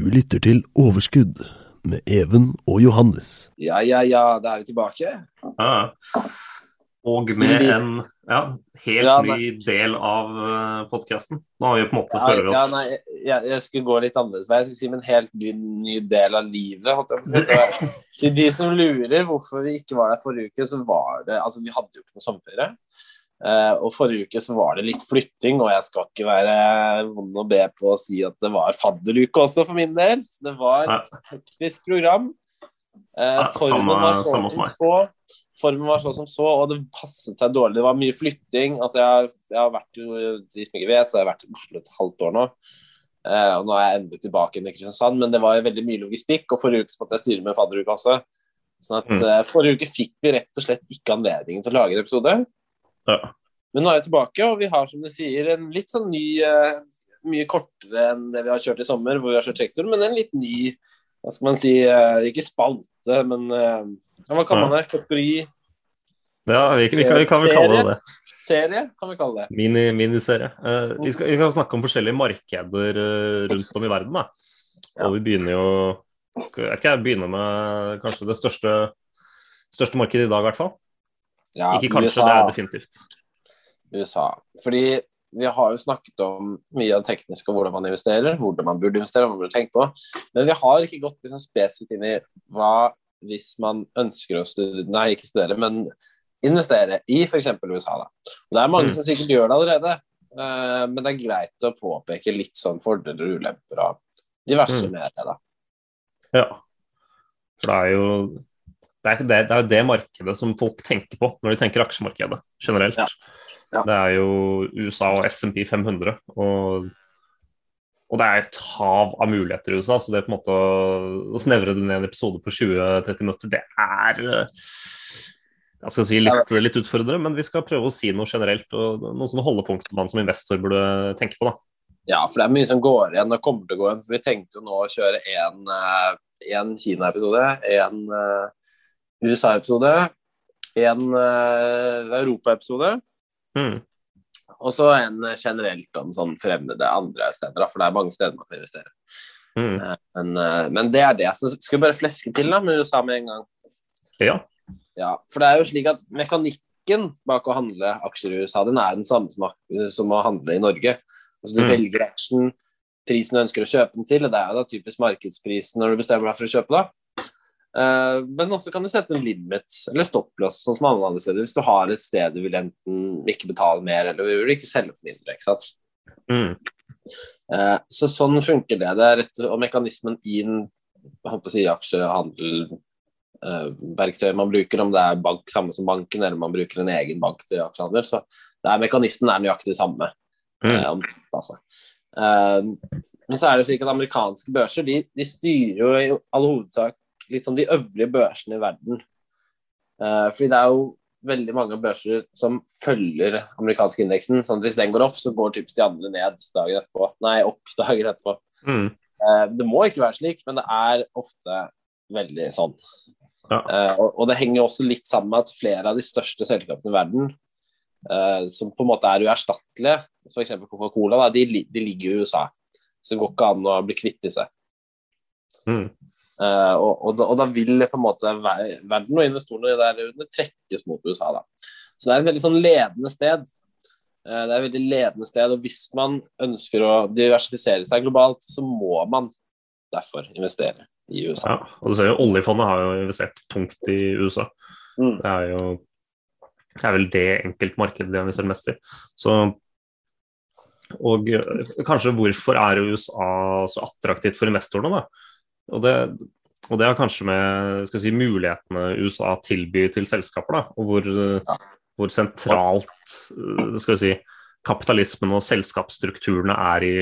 Du lytter til Overskudd med Even og Johannes. Ja, ja, ja, da er vi tilbake. Ja. Og med en ja, helt Ja, ny del av uh, podkasten. Nå har vi på en måte Ja, føler ja, oss nei, jeg, jeg skulle gå litt annerledes vei. Jeg skulle si med en helt ny, ny del av livet. Til de som lurer hvorfor vi ikke var der forrige uke, så var det Altså, vi hadde jo ikke noe sommerferie. Eh, og forrige uke så var det litt flytting, og jeg skal ikke være vond å be på å si at det var fadderuke også, for min del. Så det var et teknisk program. Eh, formen var så som så. Formen var så som så, og det passet seg dårlig. Det var mye flytting. Altså, jeg, har- jeg har vært jo, de som ikke vet, så har jeg vært i Oslo et halvt år nå. Eh, og nå er jeg endelig tilbake i Kristiansand, men det var veldig mye logistikk. Og forrige uke så måtte jeg styre med fadderuke også. Sånn at Mm. Forrige uke fikk vi rett og slett ikke anledningen til å lage en episode. Ja. Men nå er jeg tilbake, og vi har som du sier en litt sånn ny eh, Mye kortere enn det vi har kjørt i sommer, hvor vi har kjørt trektor, men en litt ny Hva skal man si eh, Ikke spalte, men eh, ja, hva kan man det? Kategori? Ja, vi, vi, kan, vi kan vel kalle det det. Serie, kan vi kalle det. Mini, miniserie. Eh, vi, skal, vi kan snakke om forskjellige markeder rundt om i verden. Da. Og vi begynner jo skal, Jeg jeg begynner med kanskje det største, største markedet i dag, i hvert fall. Ja, ikke kanskje, USA. det er definitivt. USA. Fordi vi har jo snakket om mye av det tekniske og hvordan man investerer, hvordan man burde investere, hva man burde tenke på. Men vi har ikke gått liksom spesifikt inn i hva hvis man ønsker å studere, nei, ikke studere, men investere i f.eks. USA. Da. Og det er mange Mm. som sikkert gjør det allerede, eh, men det er greit å påpeke litt sånn fordeler og ulemper av diverse Mm. med det. da. Ja. For det er jo det er, det, det er jo det markedet som folk tenker på når de tenker aksjemarkedet generelt. Ja. Ja. Det er jo USA og SMP 500. Og, og det er et hav av muligheter i USA, så det er på en måte å, snevre det ned en episode på 20-30 minutter, det er eh, jeg skal si litt, litt utfordrende, men vi skal prøve å si noe generelt. og Noen sånne holdepunkter man som investor burde tenke på. da. Ja, for det er mye som går igjen og kommer til å gå igjen. For vi tenkte jo nå å kjøre én Kina-episode, én USA-episode, én Europa-episode, Mm. og så en generelt om sånn fremmede andre steder. For det er mange steder man kan investere. Mm. Eh, Men, uh, men det er det. Så skal vi bare fleske til da med USA med en gang. Ja. Ja, for det er jo slik at mekanikken bak å handle aksjer i USA, den er den samme som, som å handle i Norge. Altså Du Mm. velger aksjen, prisen du ønsker å kjøpe den til, og det er jo da typisk markedsprisen når du bestemmer deg for å kjøpe da. Eh, men også kan du sette en limit, eller stopplås, sånn som alle andre steder. Hvis du har et sted du vil enten ikke betale mer, eller du vil ikke selge for mindre. ikke sant? Mm. Eh, Så sånn funker det. det rett, og mekanismen i si, aksjehandelverktøyet man bruker, om det er bank, samme som banken, eller man bruker en egen bank til aksjehandel, så det er mekanismen er nøyaktig samme. Mm. Eh, altså. Eh, men så er det slik at amerikanske børser de, de styrer jo i all hovedsak litt sånn de øvrige børsene i verden. Eh, fordi det er jo veldig mange børser som følger amerikanske indeksen. sånn at Hvis den går opp, så går typisk de andre ned dagen etterpå. Nei, opp dagen etterpå. Mm. Eh, det må ikke være slik, men det er ofte veldig sånn. Ja. Eh, og, og det henger også litt sammen med at flere av de største selskapene i verden, Uh, som på en måte er uerstattelige, f.eks. Coca-Cola, de, de ligger i USA. Så det går ikke an å bli kvitt disse. Mm. Eh, og, og, da, og da vil på en måte verden og investorene der under trekkes mot USA. Da. Så det er et veldig sånn ledende sted. Eh, Det er et veldig ledende sted, og hvis man ønsker å diversifisere seg globalt, så må man derfor investere i USA. Ja, og du ser jo Oljefondet har jo investert tungt i USA. Mm. Det er jo det er vel det enkeltmarkedet de har investert mest i. Så, og eh, kanskje hvorfor er USA så attraktivt for investorene, da? Og det, og det har kanskje med skal si, mulighetene USA tilbyr til selskaper, da, og hvor, hvor sentralt eh, si, kapitalismen og selskapsstrukturene er i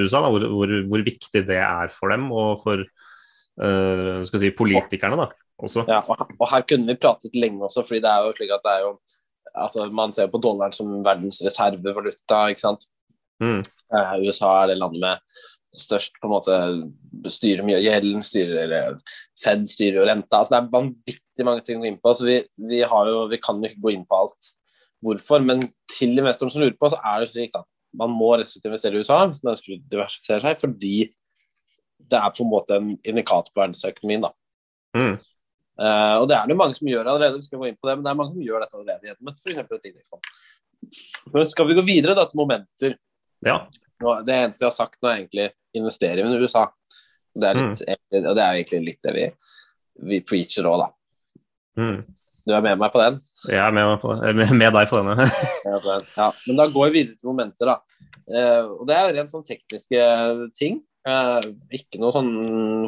USA. Da, hvor, hvor, hvor viktig det er for dem og for uh, si, politikerne. da, også. Ja, og, og her kunne vi pratet lenge også, fordi det er jo slik at det er jo altså Man ser jo på dollaren som verdens reservevaluta, ikke sant. Mm. Eh, USA er det landet med størst på en måte styrer mye av gjelden, styrer Fed styrer jo renta. altså Det er vanvittig mange ting å gå inn på. så Vi, vi, har jo, vi kan jo ikke gå inn på alt hvorfor, men til investoren som lurer på, så er det slik da. Man må restriktivt investere i USA hvis man ønsker å diversifisere seg, fordi det er på en måte en indikator på verdensøkonomien. da. Mm. Uh, og det er det mange som gjør allerede, vi skal gå inn på det, men det er mange som gjør dette allerede gjennom et f.eks. et indeksfond. Men skal vi gå videre da til momenter? Ja. Det eneste jeg har sagt nå, er egentlig investere i USA. Det litt, Og det er egentlig litt det vi, vi preacher òg, da. Mm. Du er med meg på den? Jeg er med, på med, med deg på denne. Ja, den. Ja, men da går vi videre til momenter, da. Eh, og det er rent sånn tekniske ting. Eh, ikke noe sånn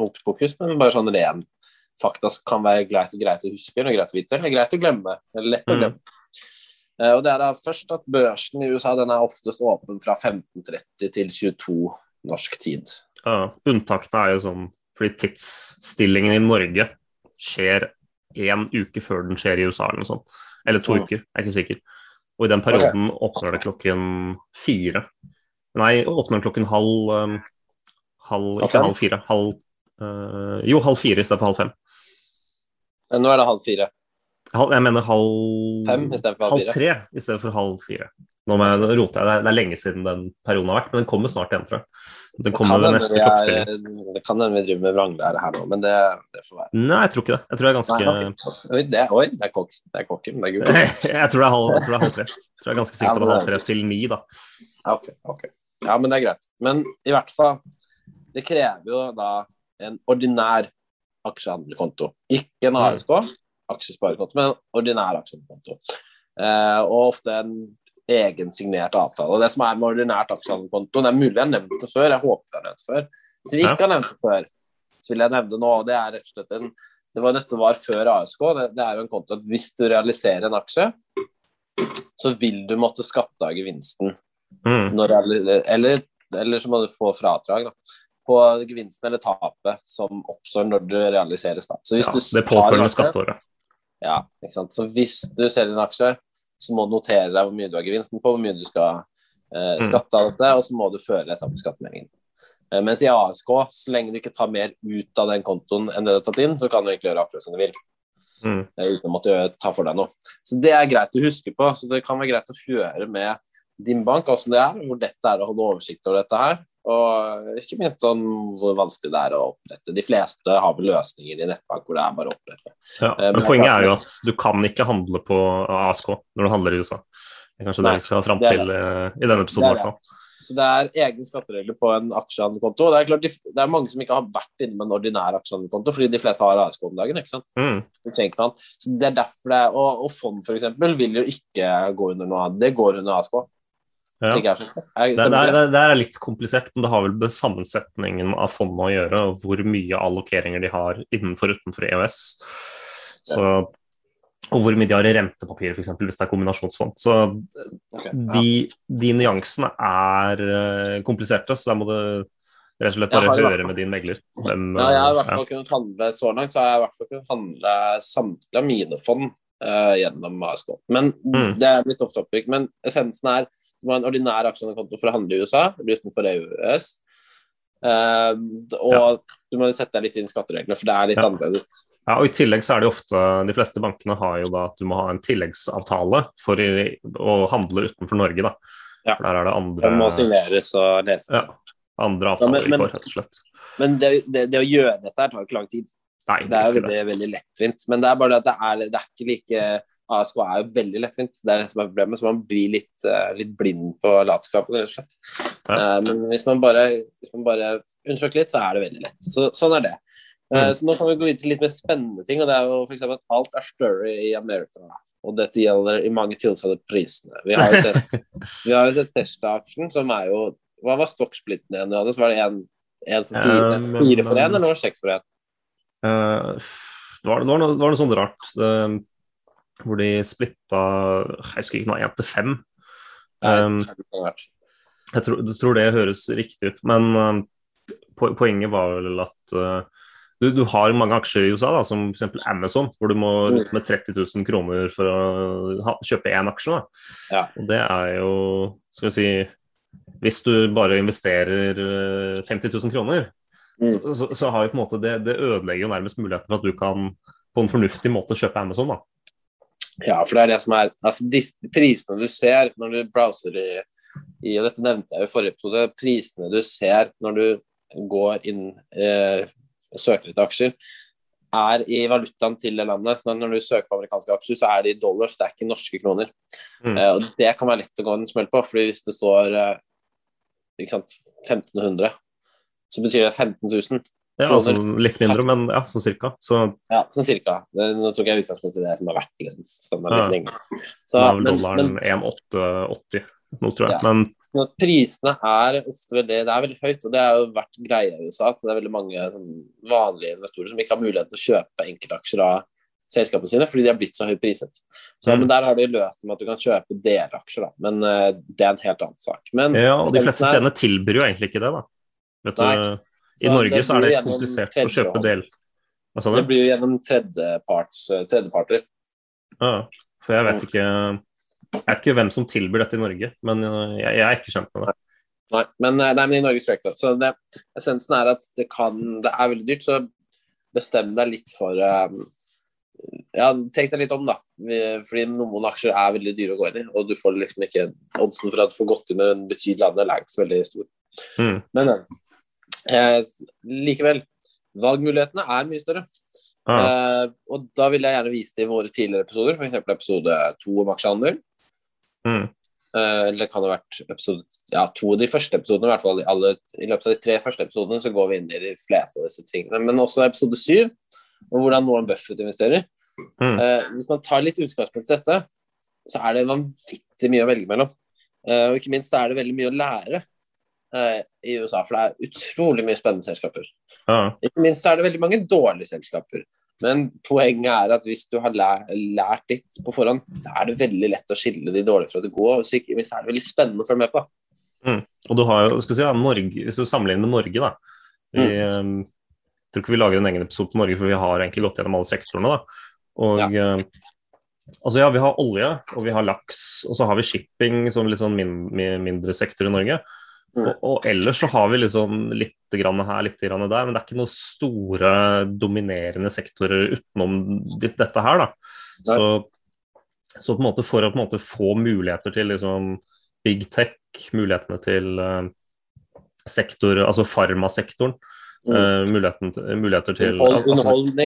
hokus pokus, men bare sånn ren fakta som kan være greit greit å huske, eller greit å vite, eller greit å glemme. Eller lett å Mm. glemme. Eh, og det er da først at Børsen i USA den er oftest åpen fra 15.30 til 22 norsk tid. Ja, unntakene er jo sånn fordi tidsstillingen i Norge skjer én uke før den skjer i USA, eller noe sånt. Eller to Mm. uker, jeg er ikke sikker. Og i den perioden åpner det klokken fire. Nei, åpner klokken halv um, Halv, Halv ikke halv fire. Halv eh, Jo, halv fire i stedet for halv fem. Eh, Nå er det halv fire. Jeg mener halv Fem istedenfor halv halv tre i stedet for halv fire. Nå må jeg rote jeg, det er, det lenge siden den perioden har vært, men den kommer snart igjen, tror jeg. Den Det kommer kan ved neste er- det kan hende vi driver med vranglære her nå, men det, det får være. Nei, jeg tror ikke det. Jeg tror det er ganske Nei. Oi, det, oi, det er kokk. Det er kokken, det er gul. jeg tror det er halv, jeg tror det er halv tre. Jeg tror jeg er ganske sikker på det er halv tre til ni, da. Ja, ok. Ja, men det er greit. Men i hvert fall, det krever jo da en ordinær aksjehandelkonto. Ikke en Mm. ASK, aksjesparekonto, men en ordinær aksjekonto. Eh, og ofte en egensignert avtale. Og det som er med ordinært aksjekonto, det er mulig jeg har nevnt det før, jeg håper jeg har nevnt det før. Hvis vi ikke har nevnt det før, så vil jeg nevne det nå. og Det er rett og slett en det var, Dette var før ASK. Det, det er jo en konto at hvis du realiserer en aksje, så vil du måtte skatte av gevinsten Mm. når, eller, eller, eller så må du få fradrag da, på gevinsten eller tapet som oppstår når du realiseres. Da. Så hvis Ja, du det påfølgende skatteåret. Ja, ikke sant? Så hvis du selger en aksje, så må du notere deg hvor mye du har gevinsten på, hvor mye du skal eh, Mm. skatte av dette, og så må du føre dette opp i skattemeldingen. Eh, mens i ASK, så lenge du ikke tar mer ut av den kontoen enn det du har tatt inn, så kan du egentlig gjøre akkurat som du vil. Mm. eh, uten å måtte ta for deg noe. Så Det er greit å huske på. så Det kan være greit å høre med din bank hvordan det er, hvor dette er å holde oversikt over dette her. Og ikke minst sånn hvor vanskelig det er å opprette. De fleste har vel løsninger i nettbank hvor det er bare å opprette. Ja. Eh, Men men poenget er jo at du kan ikke handle på ASK når du handler i USA. Det er kanskje Nei, det vi skal fram til eh, i denne episoden, i er hvert fall. Så det er egne skatteregler på en aksjehandelkonto. Det er klart, det er mange som ikke har vært inne med en ordinær aksjehandelkonto, fordi de fleste har ASK om dagen. ikke sant? Mm. Så det er derfor det og, og fond f.eks. vil jo ikke gå under noe annet. Det går under ASK. Ja. det. Det, det, er, litt komplisert, men det har vel med sammensetningen av fondet å gjøre, og hvor mye allokeringer de har innenfor og utenfor EØS. Så, og hvor mye de har i rentepapirer, f.eks. hvis det er kombinasjonsfond. Så Ok, ja. de, de nyansene er eh, kompliserte, så da må du rett og slett bare høre fall- med din megler. Hvem, Ja, jeg har i hvert fall kunnet handle så langt, så har jeg i hvert fall kunnet handle samtlige av mine fond uh, gjennom ASK. Men Mm. det er litt off topic. Men essensen er må ha en ordinær aksjekonto for å handle i USA, eller utenfor EØS. Eh, og Ja. du må sette deg litt inn i skattereglene, for det er litt Ja. annerledes. Ja, og I tillegg så er det ofte De fleste bankene har jo da at du må ha en tilleggsavtale for å handle utenfor Norge. da. Ja. For Der er det Den må signeres og leses. ja, andre men- rett og slett. Men det, det, det å gjøre dette her tar ikke lang tid. Nei, Det er jo veldig, veldig lettvint. Men det er bare det at det er, det er ikke like ASK er jo veldig lettvint. Det er det som er problemet. Så man blir litt, uh, litt blind på latskapen, rett og slett. Ja. Uh, men hvis man bare, hvis man bare undersøker litt, så er det veldig lett. Så, sånn er det. Uh, Mm. Så nå kan vi gå videre til litt mer spennende ting, og det er jo f.eks. at alt er større i Amerika. Og dette gjelder i mange tilfeller prisene. Vi har jo sett, vi har jo sett Tesla-aksjen, som er jo Hva var stokksplitten igjen, Johannes? Var det én for fire, Um, fire for én, eller var det seks for én? Uh, det, var, det, var noe, det var noe sånt rart. Det, hvor de splitta Jeg husker ikke noe, én til fem. Um, jeg, tror, jeg tror det høres riktig ut. Men uh, poenget var vel at uh, du, du, har mange aksjer i USA, da, som f.eks. Amazon, hvor du må ut med 30 000 kroner for å ha, kjøpe én aksje. Ja. Og det er jo Skal vi si Hvis du bare investerer uh, 50 000 kroner, Mm. så, så, så har jo på en måte det, det ødelegger jo nærmest muligheten for at du kan på en fornuftig måte kjøpe Amazon. da. Ja, for det er det som er altså de prisene du ser når du browser i, i og dette nevnte jeg jo i forrige episode, prisene du ser når du går inn eh, søker etter aksjer, er i valutaen til det landet. Så når du søker på amerikanske aksjer, så er det i dollars, det er ikke norske kroner. Mm. Eh, og Det kan være lett å gå en smell på, fordi hvis det står eh, sant, 1500, så betyr det 15 000. Ja, altså litt mindre, men ja, sånn cirka. Så Ja, sånn cirka. Det, nå tok jeg utgangspunkt i det som har vært liksom, standard litt Ja. lenge. Så, det er vel dollaren men- 1,880 nå, tror jeg. Ja. Men Men prisene er ofte veldig, det er veldig høyt, og det har jo vært greia i USA. at Det er veldig mange sånn, vanlige investorer som ikke har mulighet til å kjøpe enkeltaksjer av selskapene sine, fordi de har blitt så høyt priset. Så, Mm. Men der har de løst det med at du kan kjøpe delaksjer, da. Men uh, det er en helt annen sak. Men ja, og de fleste er- stedene tilbyr jo egentlig ikke det, da. Vet du, Nei. I Norge så er det komplisert å kjøpe del. Sa Det blir jo gjennom tredjeparts, eh, tredjeparter. Ja, for jeg vet ikke jeg vet ikke hvem som tilbyr dette i Norge, men uh, jeg, jeg er ikke kjent med det. Nei, men, eh, nei, men i Norge tror jeg ikke det. Så det, essensen er at det kan Det er veldig dyrt, så bestem deg litt for um, Ja, tenk deg litt om, da. Fordi noen aksjer er veldig dyre å gå inn i, og du får liksom ikke Oddsen for at du får gått inn med en betydelig andel er ikke så veldig stor. Mm. Men eh, likevel, valgmulighetene er mye større. Ah, Eh, og da vil jeg gjerne vise til våre tidligere episoder, f.eks. episode to om aksjehandel. mm. Eh, eller det kan ha vært episode ja, to av de første episodene. I hvert fall i, alle, I løpet av de tre første episodene så går vi inn i de fleste av disse tingene. Men også episode syv, om hvordan Warren Buffett investerer. Mm. Eh, hvis man tar litt utgangspunkt i dette, så er det vanvittig mye å velge mellom. Og ikke minst så er det veldig mye å lære i USA, for det er utrolig mye spennende selskaper. Ja. Ikke minst er det veldig mange dårlige selskaper. Men poenget er at hvis du har lært, litt på forhånd, så er det veldig lett å skille de dårlige fra de gode. Og så ikke minst er det veldig spennende å følge med på. Og du har jo, skal si, ja, Norge, Hvis du sammenligner med Norge, da vi, mm. Jeg tror ikke vi lager en egen episode på Norge, for vi har egentlig gått gjennom alle sektorene. da. Og um, altså ja, Vi har olje, og vi har laks, og så har vi shipping som litt sånn min, min, mindre sektor i Norge. Mm. Og, og ellers så har vi liksom litt grann her, litt grann der, men det er ikke noen store dominerende sektorer utenom dette her. da. Så, så på en måte for å på en måte få muligheter til liksom big tech, mulighetene til eh, sektor, altså farmasektoren, Mm. eh, muligheten muligheter til altså.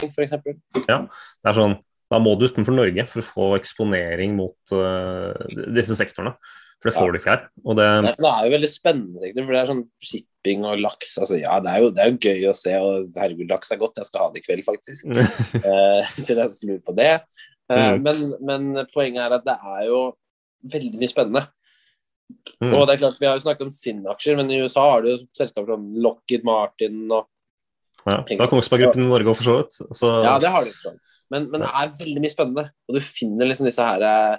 For eksempel. Det er sånn, Da må du utenfor Norge for å få eksponering mot uh, disse sektorene. For det får Ja. du ikke her. Det, Nei, Det er jo veldig spennende, sektor, for det er sånn shipping og laks. altså Ja, det er jo, det er jo gøy å se, og herregud, laks er godt. Jeg skal ha det i kveld, faktisk. uh, til den som lurer på det. Uh, Mm. men, men poenget er at det er jo veldig mye spennende. Mm. Og det er klart, Vi har jo snakket om Sinn-aksjer, men i USA har du selskaper som Lockheed Martin og ja, da er Kongsberg Gruppen i Norge òg, for så vidt. Så, Ja, det har du sånn. Men, men det er veldig mye spennende. Og du finner liksom disse her eh,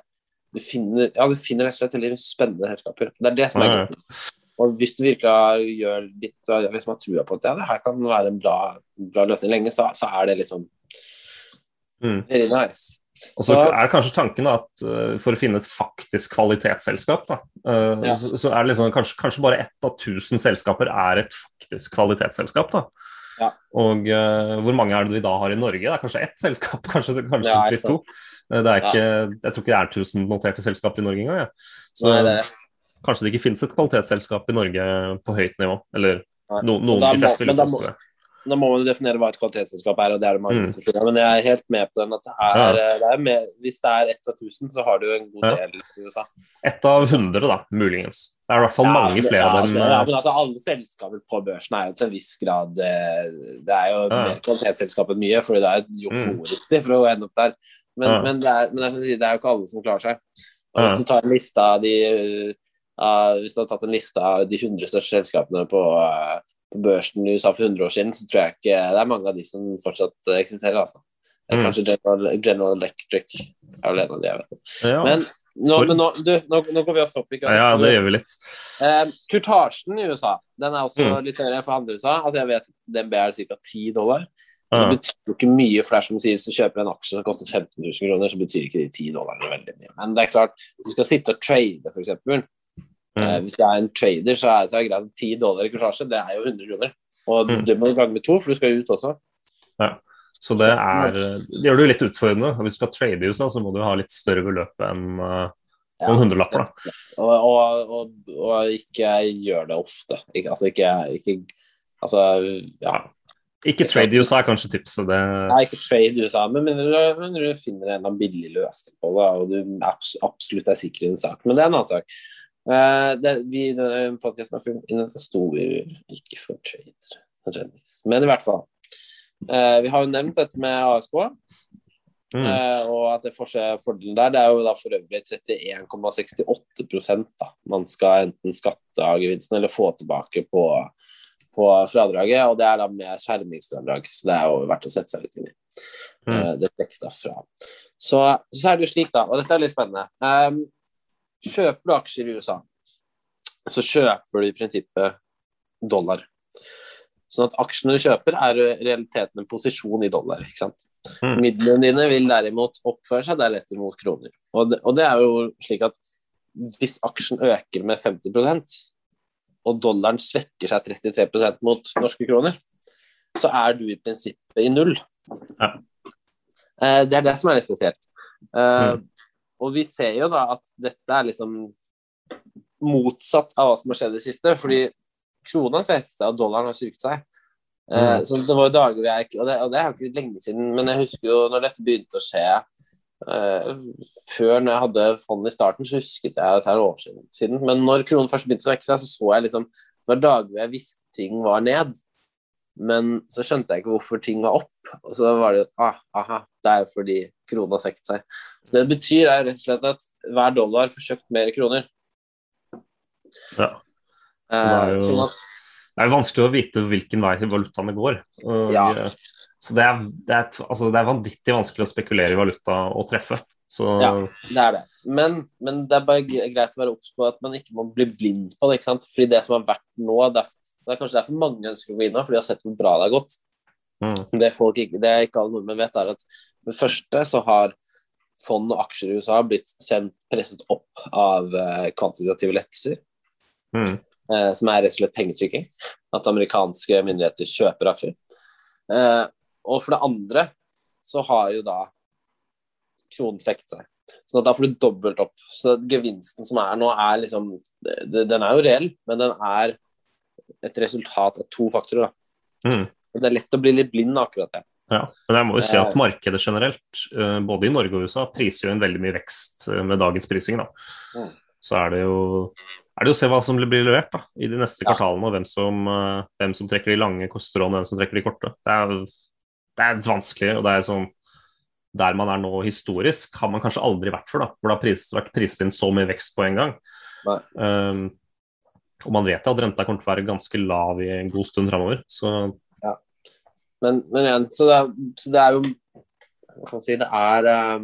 Du finner, ja, du finner rett og slett veldig spennende selskaper. Det er det som er Ja, gøy. Og hvis du virkelig gjør litt Hvis man har trua på at ja, det her kan være en bra, bra løsning lenge, så, så er det liksom Mm. very nice. Og så Så- er kanskje tanken da, at eh, for å finne et faktisk kvalitetsselskap, da, uh, Ja. så, så er det liksom kanskje, kanskje bare ett av tusen selskaper er et faktisk kvalitetsselskap. da. Ja. Og uh, hvor mange er det vi da har i Norge? Det er kanskje ett selskap, kanskje, kanskje Ja, vidt to. Eh, Det ikke, Jeg tror ikke det er 1000 noterte selskaper i Norge engang. Ja. Så Nei, det- kanskje det ikke finnes et kvalitetsselskap i Norge på høyt nivå. Eller no, noen, de fleste vil men påstå det. Da må man jo definere hva et kvalitetsselskap er, og det er det mange Mm. som. Men jeg er helt med på den at det er, det er med, hvis det er ett av tusen, så har du en god Ja. del i USA. Ett av hundre, da, muligens. Det er i hvert fall mange men- flere ja, av altså, dem. ja, men altså, alle selskaper på børsen er jo til en viss grad eh, Det er jo Ja. mer kvalitetsselskap enn mye, fordi det er jo Mm. for å ende opp der. Men, Ja. men, det, er, men det, er det er jo ikke alle som klarer seg. Og hvis du tar en liste av de uh, Hvis du har tatt en liste av de 100 største selskapene på, uh, på børsen i USA for 100 år siden, så tror jeg ikke det er mange av de som fortsatt eksisterer. altså. Mm. Kanskje General, General Electric er vel en av de, jeg vet ja. Men, nå, men nå, du, nå, nå går vi off topic. ja, det gjør vi litt. Eh, kurtasjen i USA den er også Mm. litt høyere for andre i USA. Altså jeg vet at DNB er ca. 10 dollar. Ja. Det betyr jo ikke mye, for det er som sier, hvis du kjøper en aksje som koster 15 000 kroner, så betyr ikke de 10 dollarene veldig mye. Men det er klart, hvis du skal sitte og trade, f.eks. Eh, Mm. hvis jeg er en trader, så er det greit 10 dollar i kurtasje, det er jo 100 kroner. Og Mm. du må gange med to, for du skal ut også. Så det er Det gjør det jo litt utfordrende. Hvis du skal trade i USA, så må du ha litt større beløp enn eh, Ja. noen hundrelapper. da. Og, og, og, og ikke gjør det ofte. Ikke, altså ikke, ikke Altså, ja. Ikke trade i USA er kanskje tipset. Det, Nei, ikke trade i USA, men mindre du finner en eller annen billig løsning på det, og du abs absolutt er sikker i en sak. Men det er en annen sak. Uh, det, vi i denne podkasten har funnet investorer, ikke for trader. Men i hvert fall. Eh, vi har jo nevnt dette med ASK, mm. eh, og at det fordelen der. Det er jo da for øvrig 31,68 da man skal enten skatte av gevinsten eller få tilbake på på fradraget, og det er da med skjermingsfradrag, så det er jo verdt å sette seg litt inn i. Mm. Eh, Det trekkes da fra. Så, så er det jo slik, da, og dette er litt spennende um, Kjøper du aksjer i USA, så kjøper du i prinsippet dollar. Sånn at aksjene du kjøper, er i realiteten en posisjon i dollar. ikke sant? Mm. Midlene dine vil derimot oppføre seg deretter mot kroner. Og det, og det er jo slik at hvis aksjen øker med 50% og dollaren svekker seg 33% mot norske kroner, så er du i prinsippet i null. Ja. Eh, Det er det som er litt spesielt. Eh, Mm. Og vi ser jo da at dette er liksom motsatt av hva som har skjedd i det siste, fordi krona svekket seg, og dollaren har styrket seg. Eh, Mm. Så det var jo dager hvor jeg ikke og det, og det er jo ikke lenge siden, men jeg husker jo når dette begynte å skje Uh, Før når jeg hadde fond i starten, så husket jeg at det er år siden-. Men når kronen først begynte å svekke seg, så så jeg liksom Det var dager hvor jeg visste ting var ned, men så skjønte jeg ikke hvorfor ting var opp. Og så var det ah, aha, det er jo fordi krona svekket seg. Så det det betyr, er rett og slett at hver dollar får kjøpt mer kroner. Ja. Eh, Det er jo- Sånn at Det er vanskelig å vite hvilken vei valutaene går. Ja. eh, Så det er, det, er, altså, det er vanvittig vanskelig å spekulere i valuta og treffe. Så Ja. Det er det. Men, men det er bare greit å være obs på at man ikke må bli blind på det. ikke sant? Fordi det som har vært nå, det er, det er kanskje derfor mange ønsker å gå inn nå, for de har sett hvor bra det har gått. mm, Det, folk det ikke alle nordmenn vet, er at med det første så har fond og aksjer i USA blitt kjent presset opp av eh, kvantitative lettelser, mm, som er rett og slett pengetrykking. At amerikanske myndigheter kjøper aksjer. Eh, og for det andre så har jo da kronen fekt seg. Sånn at da får du dobbelt opp. Så gevinsten som er nå, er liksom Den er jo reell, men den er et resultat av to faktorer. da. mm. Det er lett å bli litt blind akkurat det. Ja, men jeg må jo si Eh. at markedet generelt, eh, både i Norge og USA, priser jo en veldig mye vekst eh, med dagens prising. da. Mm. Så er det jo er det å se hva som blir levert da, i de neste Ja. kvartalene, og hvem som, eh, hvem som trekker de lange kostrådene og hvem som trekker de korte. Det er, det er vanskelig, og det er sånn der man er nå historisk, har man kanskje aldri vært før. da, Hvor det har pris, vært priset inn så mye vekst på en gang. Um, og man vet jo at renta kommer til å være ganske lav i en god stund framover. Så Men, men igjen, så det, er, så det er jo Hva kan man si Det er, um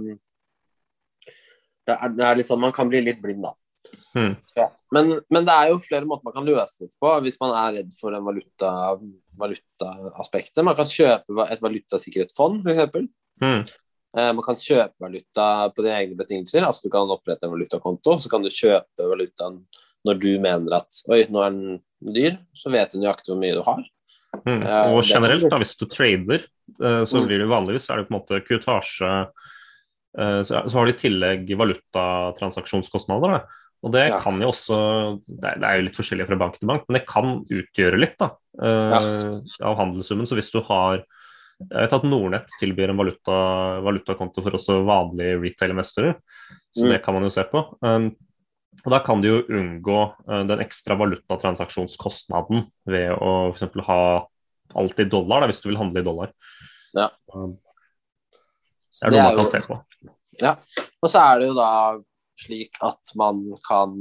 det er Det er litt sånn Man kan bli litt blind, da. Mm. Så, men, men det er jo flere måter man kan løse det på hvis man er redd for den valuta, valutaaspektet. Man kan kjøpe et valutasikkerhetsfond, f.eks. mm, Eh, man kan kjøpe valuta på dine egne betingelser. altså Du kan opprette en valutakonto, så kan du kjøpe valutaen når du mener at oi, nå er den dyr, så vet du nøyaktig hvor mye du har. Mm. Og generelt, da, hvis du trader, eh, så Mm. blir det vanligvis er det på en måte kutasje Så så har du i tillegg valutatransaksjonskostnader. Da. Og det Ja. kan jo også det er, er jo litt forskjellig fra bank til bank, men det kan utgjøre litt da, eh, av handelssummen. Så hvis du har Jeg vet at Nordnett tilbyr en valuta, valutakonto for også vanlige retail-investorer, så Mm. det kan man jo se på. Um, og Da kan du jo unngå uh, den ekstra valutatransaksjonskostnaden ved å f.eks. ha alt i dollar, da, hvis du vil handle i dollar. Ja. Um, Det er noe man jo- kan se på. Ja. Og så er det jo da slik at man kan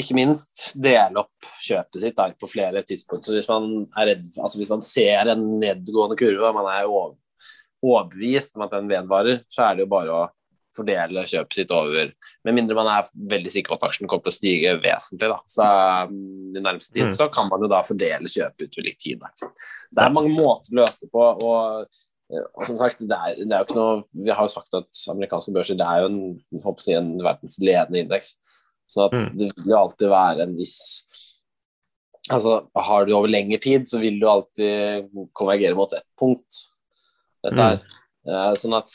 ikke minst dele opp kjøpet sitt da, på flere tidspunkt. Så hvis man er redd, altså hvis man ser en nedgående kurve og man er overbevist om at den vedvarer, så er det jo bare å fordele kjøpet sitt over Med mindre man er veldig sikker på at aksjen kommer til å stige vesentlig da. Så um, i nærmeste tid Mm. så kan man jo da fordele kjøpet utover litt tid. Da. Så det er mange måter å løse det på. og og som sagt, det er, det er jo ikke noe Vi har jo sagt at amerikanske børser det er jo en, håper jeg, en verdens ledende indeks. Så at Mm. det vil jo alltid være en viss Altså, har du over lengre tid, så vil du alltid konvergere mot ett punkt. Dette her. Eh, sånn at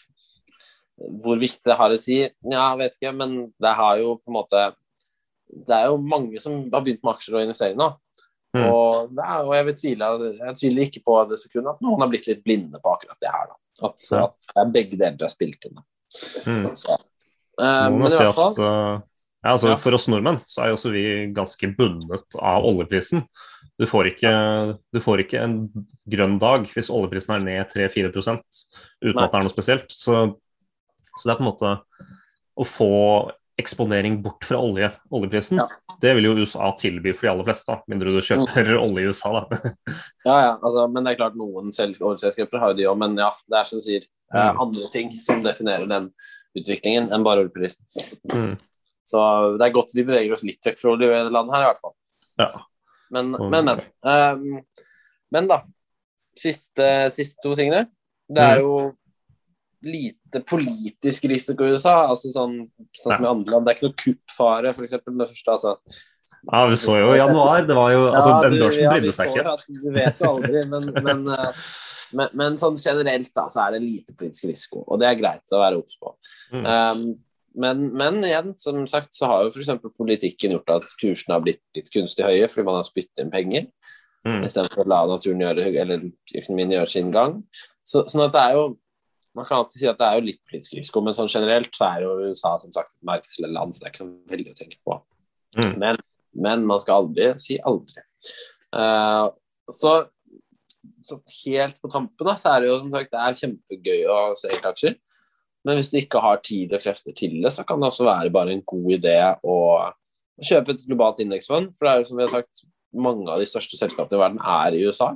hvor viktig det har å si, ja, jeg vet ikke, men det har jo på en måte Det er jo mange som har begynt med aksjer og investere nå. Mm. Og, er, og jeg, vil tvile, jeg tviler ikke på det sekundet at noen har blitt litt blinde på akkurat det her. Da. At, Ja. at det er begge deler har spilt inn. Mm. Så, eh, men i si hvert fall at, uh, ja, altså, Ja. For oss nordmenn så er jo også vi ganske bundet av oljeprisen. Du får ikke, du får ikke en grønn dag hvis oljeprisen er ned 3-4 uten Nei. at det er noe spesielt. Så, så det er på en måte å få eksponering bort fra olje, oljeprisen. Ja. Det vil jo USA tilby for de aller fleste, da, mindre du kjøper olje i USA. da. Ja, ja, altså, men det er klart noen oljeselskaper har jo de òg, men ja, det er som du sier, Mm. andre ting som definerer den utviklingen enn bare oljeprisen. Mm. Så det er godt vi beveger oss litt vekk fra olje i dette landet her, i hvert fall. Ja. Men, Og- men. Men, um, men da. Siste, siste to tingene. Det er Mm. jo lite politisk risiko i USA. altså Sånn, sånn som i andre land. Det er ikke noe kuppfare, f.eks. med det første. altså ja, vi så jo i januar. Det var jo, altså, Ja, den du- børsen ja, brydde seg ikke. Du vet jo aldri, men, men, eh, men, men sånn generelt da, så er det lite politisk risiko, og det er greit å være obs på. Mm. Um, men, men igjen, som sagt, så har jo f.eks. politikken gjort at kursene har blitt litt kunstig høye fordi man har spyttet inn penger Mm. istedenfor å la naturen gjøre eller økonomien gjøre sin gang. Så, sånn at det er jo Man kan alltid si at det er jo litt politisk risiko, men sånn generelt så er jo USA som sagt et markedsland, så det er ikke så veldig å tenke på. Mm. Men, men man skal aldri si aldri. Uh, så, så helt på tampen da, så er det jo som sagt det er kjempegøy å se enkeltaksjer. Men hvis du ikke har tid og krefter til det, så kan det også være bare en god idé å, kjøpe et globalt indeksfond. For det er jo som vi har sagt, mange av de største selskapene i verden er i USA.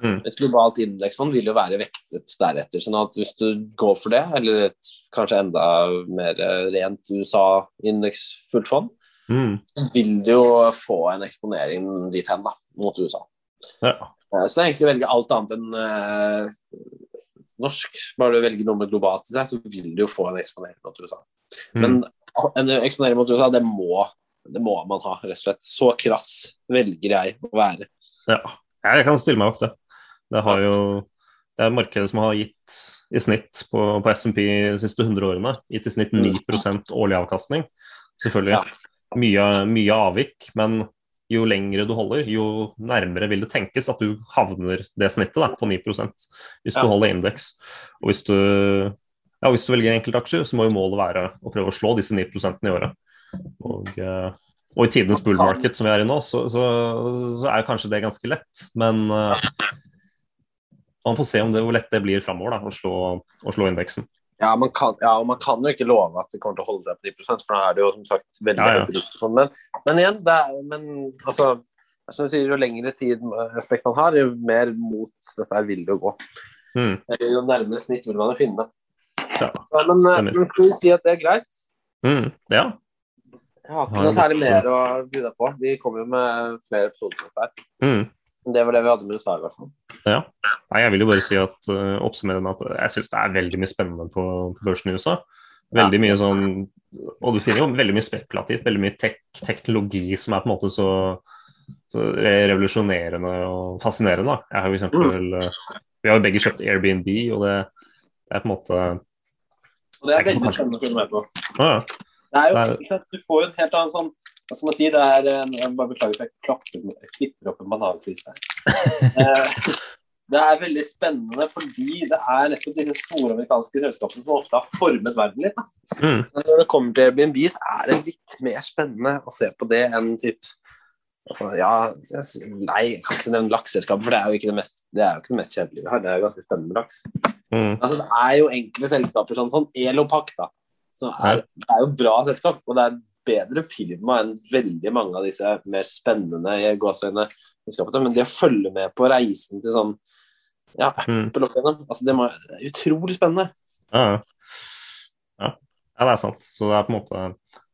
Mm. Et globalt indeksfond vil jo være vektet deretter. sånn at hvis du går for det, eller et kanskje enda mer eh, rent USA-indeksfullt fond, Mm. vil du jo få en eksponering dit hen, da, mot USA. Ja. Eh, Så det er egentlig å velge alt annet enn uh, norsk. Bare du velger noe med globalt i seg, så vil du jo få en eksponering mot USA. Mm. Men en eksponering mot USA, det må, det må man ha, rett og slett. Så krass velger jeg å være. Ja, jeg kan stille meg bak det. Det, har jo, det er markedet som har gitt i snitt på, på SMP de siste 100 årene, gitt i snitt 9 årlig avkastning. Selvfølgelig Ja. mye, mye avvik, men jo lengre du holder, jo nærmere vil det tenkes at du havner det snittet da, på 9 hvis Ja. du holder indeks. Og hvis du, ja, hvis du velger enkeltaksjer, så må jo målet være å prøve å slå disse 9 i året. Og, eh, og i tidenes bull market som vi er i nå, så, så, så er kanskje det ganske lett. Men eh, man får se om det, hvor lett det blir framover å slå, å slå indeksen. Ja, man kan, ja, og man kan jo ikke love at det kommer til å holde seg på 10 for da er det jo som sagt veldig Ja, ja. høyt. Men, men igjen, det er, men, altså, som jeg sier, jo lengre tid eh, respekt man har, jo mer mot dette her vil det gå. Mm. Jo nærmere snitt vil man jo finne. Ja, men, eh, men skal vi si at det er greit? Mm. ja. Jeg har ikke noe særlig mer å by på. Vi kommer jo med flere episoder der. Mm. Det var det vi hadde med USA i hvert fall. Ja. Nei, jeg vil jo bare si at uh, oppsummere med at jeg syns det er veldig mye spennende på, på børsen i USA. Veldig mye sånn Og du finner jo veldig mye spekulativt, veldig mye tek teknologi som er på en måte så, så revolusjonerende og fascinerende. Da. Jeg har jo eksempel, uh, vi har jo begge kjøpt Airbnb, og det, det er på en måte Og det er veldig spennende å følge med på. ah, ja. Det er jo, Så er- Du får jo en helt annen sånn Hva skal man si? Det er Jeg bare beklager for jeg klipper opp en bananflis her. Eh, det er veldig spennende fordi det er nettopp disse store amerikanske selskapene som ofte har formet verden litt. Mm. Når det kommer til Airbnb, så er det litt mer spennende å se på det enn typ altså, ja, Nei, jeg kan ikke nevne lakseselskapet, for det er jo ikke det mest, det er jo ikke det mest kjedelige vi har. Det er jo ganske spennende med laks. Mm. Altså, det er jo enkle selskaper sånn sånn Elopak, da. Som er, det er jo bra selskap, og det er bedre firma enn veldig mange av disse mer spennende selskapene. Men det å følge med på reisen til sånn ja, Mm. Apple opp igjennom, altså det, er utrolig spennende. Ja, ja. ja. det er sant. Så det er på en måte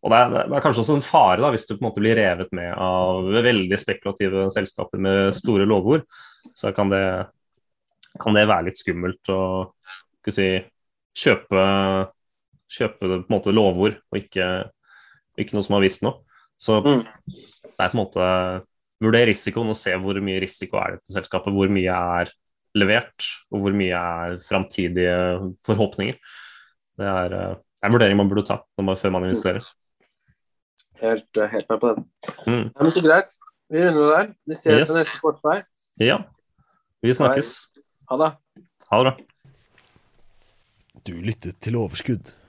Og det er, det er kanskje også en fare da, hvis du på en måte blir revet med av veldig spekulative selskaper med store lovord. Så kan det, kan det være litt skummelt å si, kjøpe, kjøpe på en måte lovord, og ikke, ikke noe som har visst noe. Så Mm. det er på en måte Vurder risikoen og se hvor mye risiko er det til selskapet, hvor mye er levert, og hvor mye er framtidige forhåpninger. Det er eh, en vurdering man burde ta når man, før man investerer. Helt, eh, helt med på den. Mm. Ja, men så greit. Vi runder det der. Vi ser Yes. på neste korsvei. Ja, vi snakkes. Ha det. Ha det bra. Du lyttet til Overskudd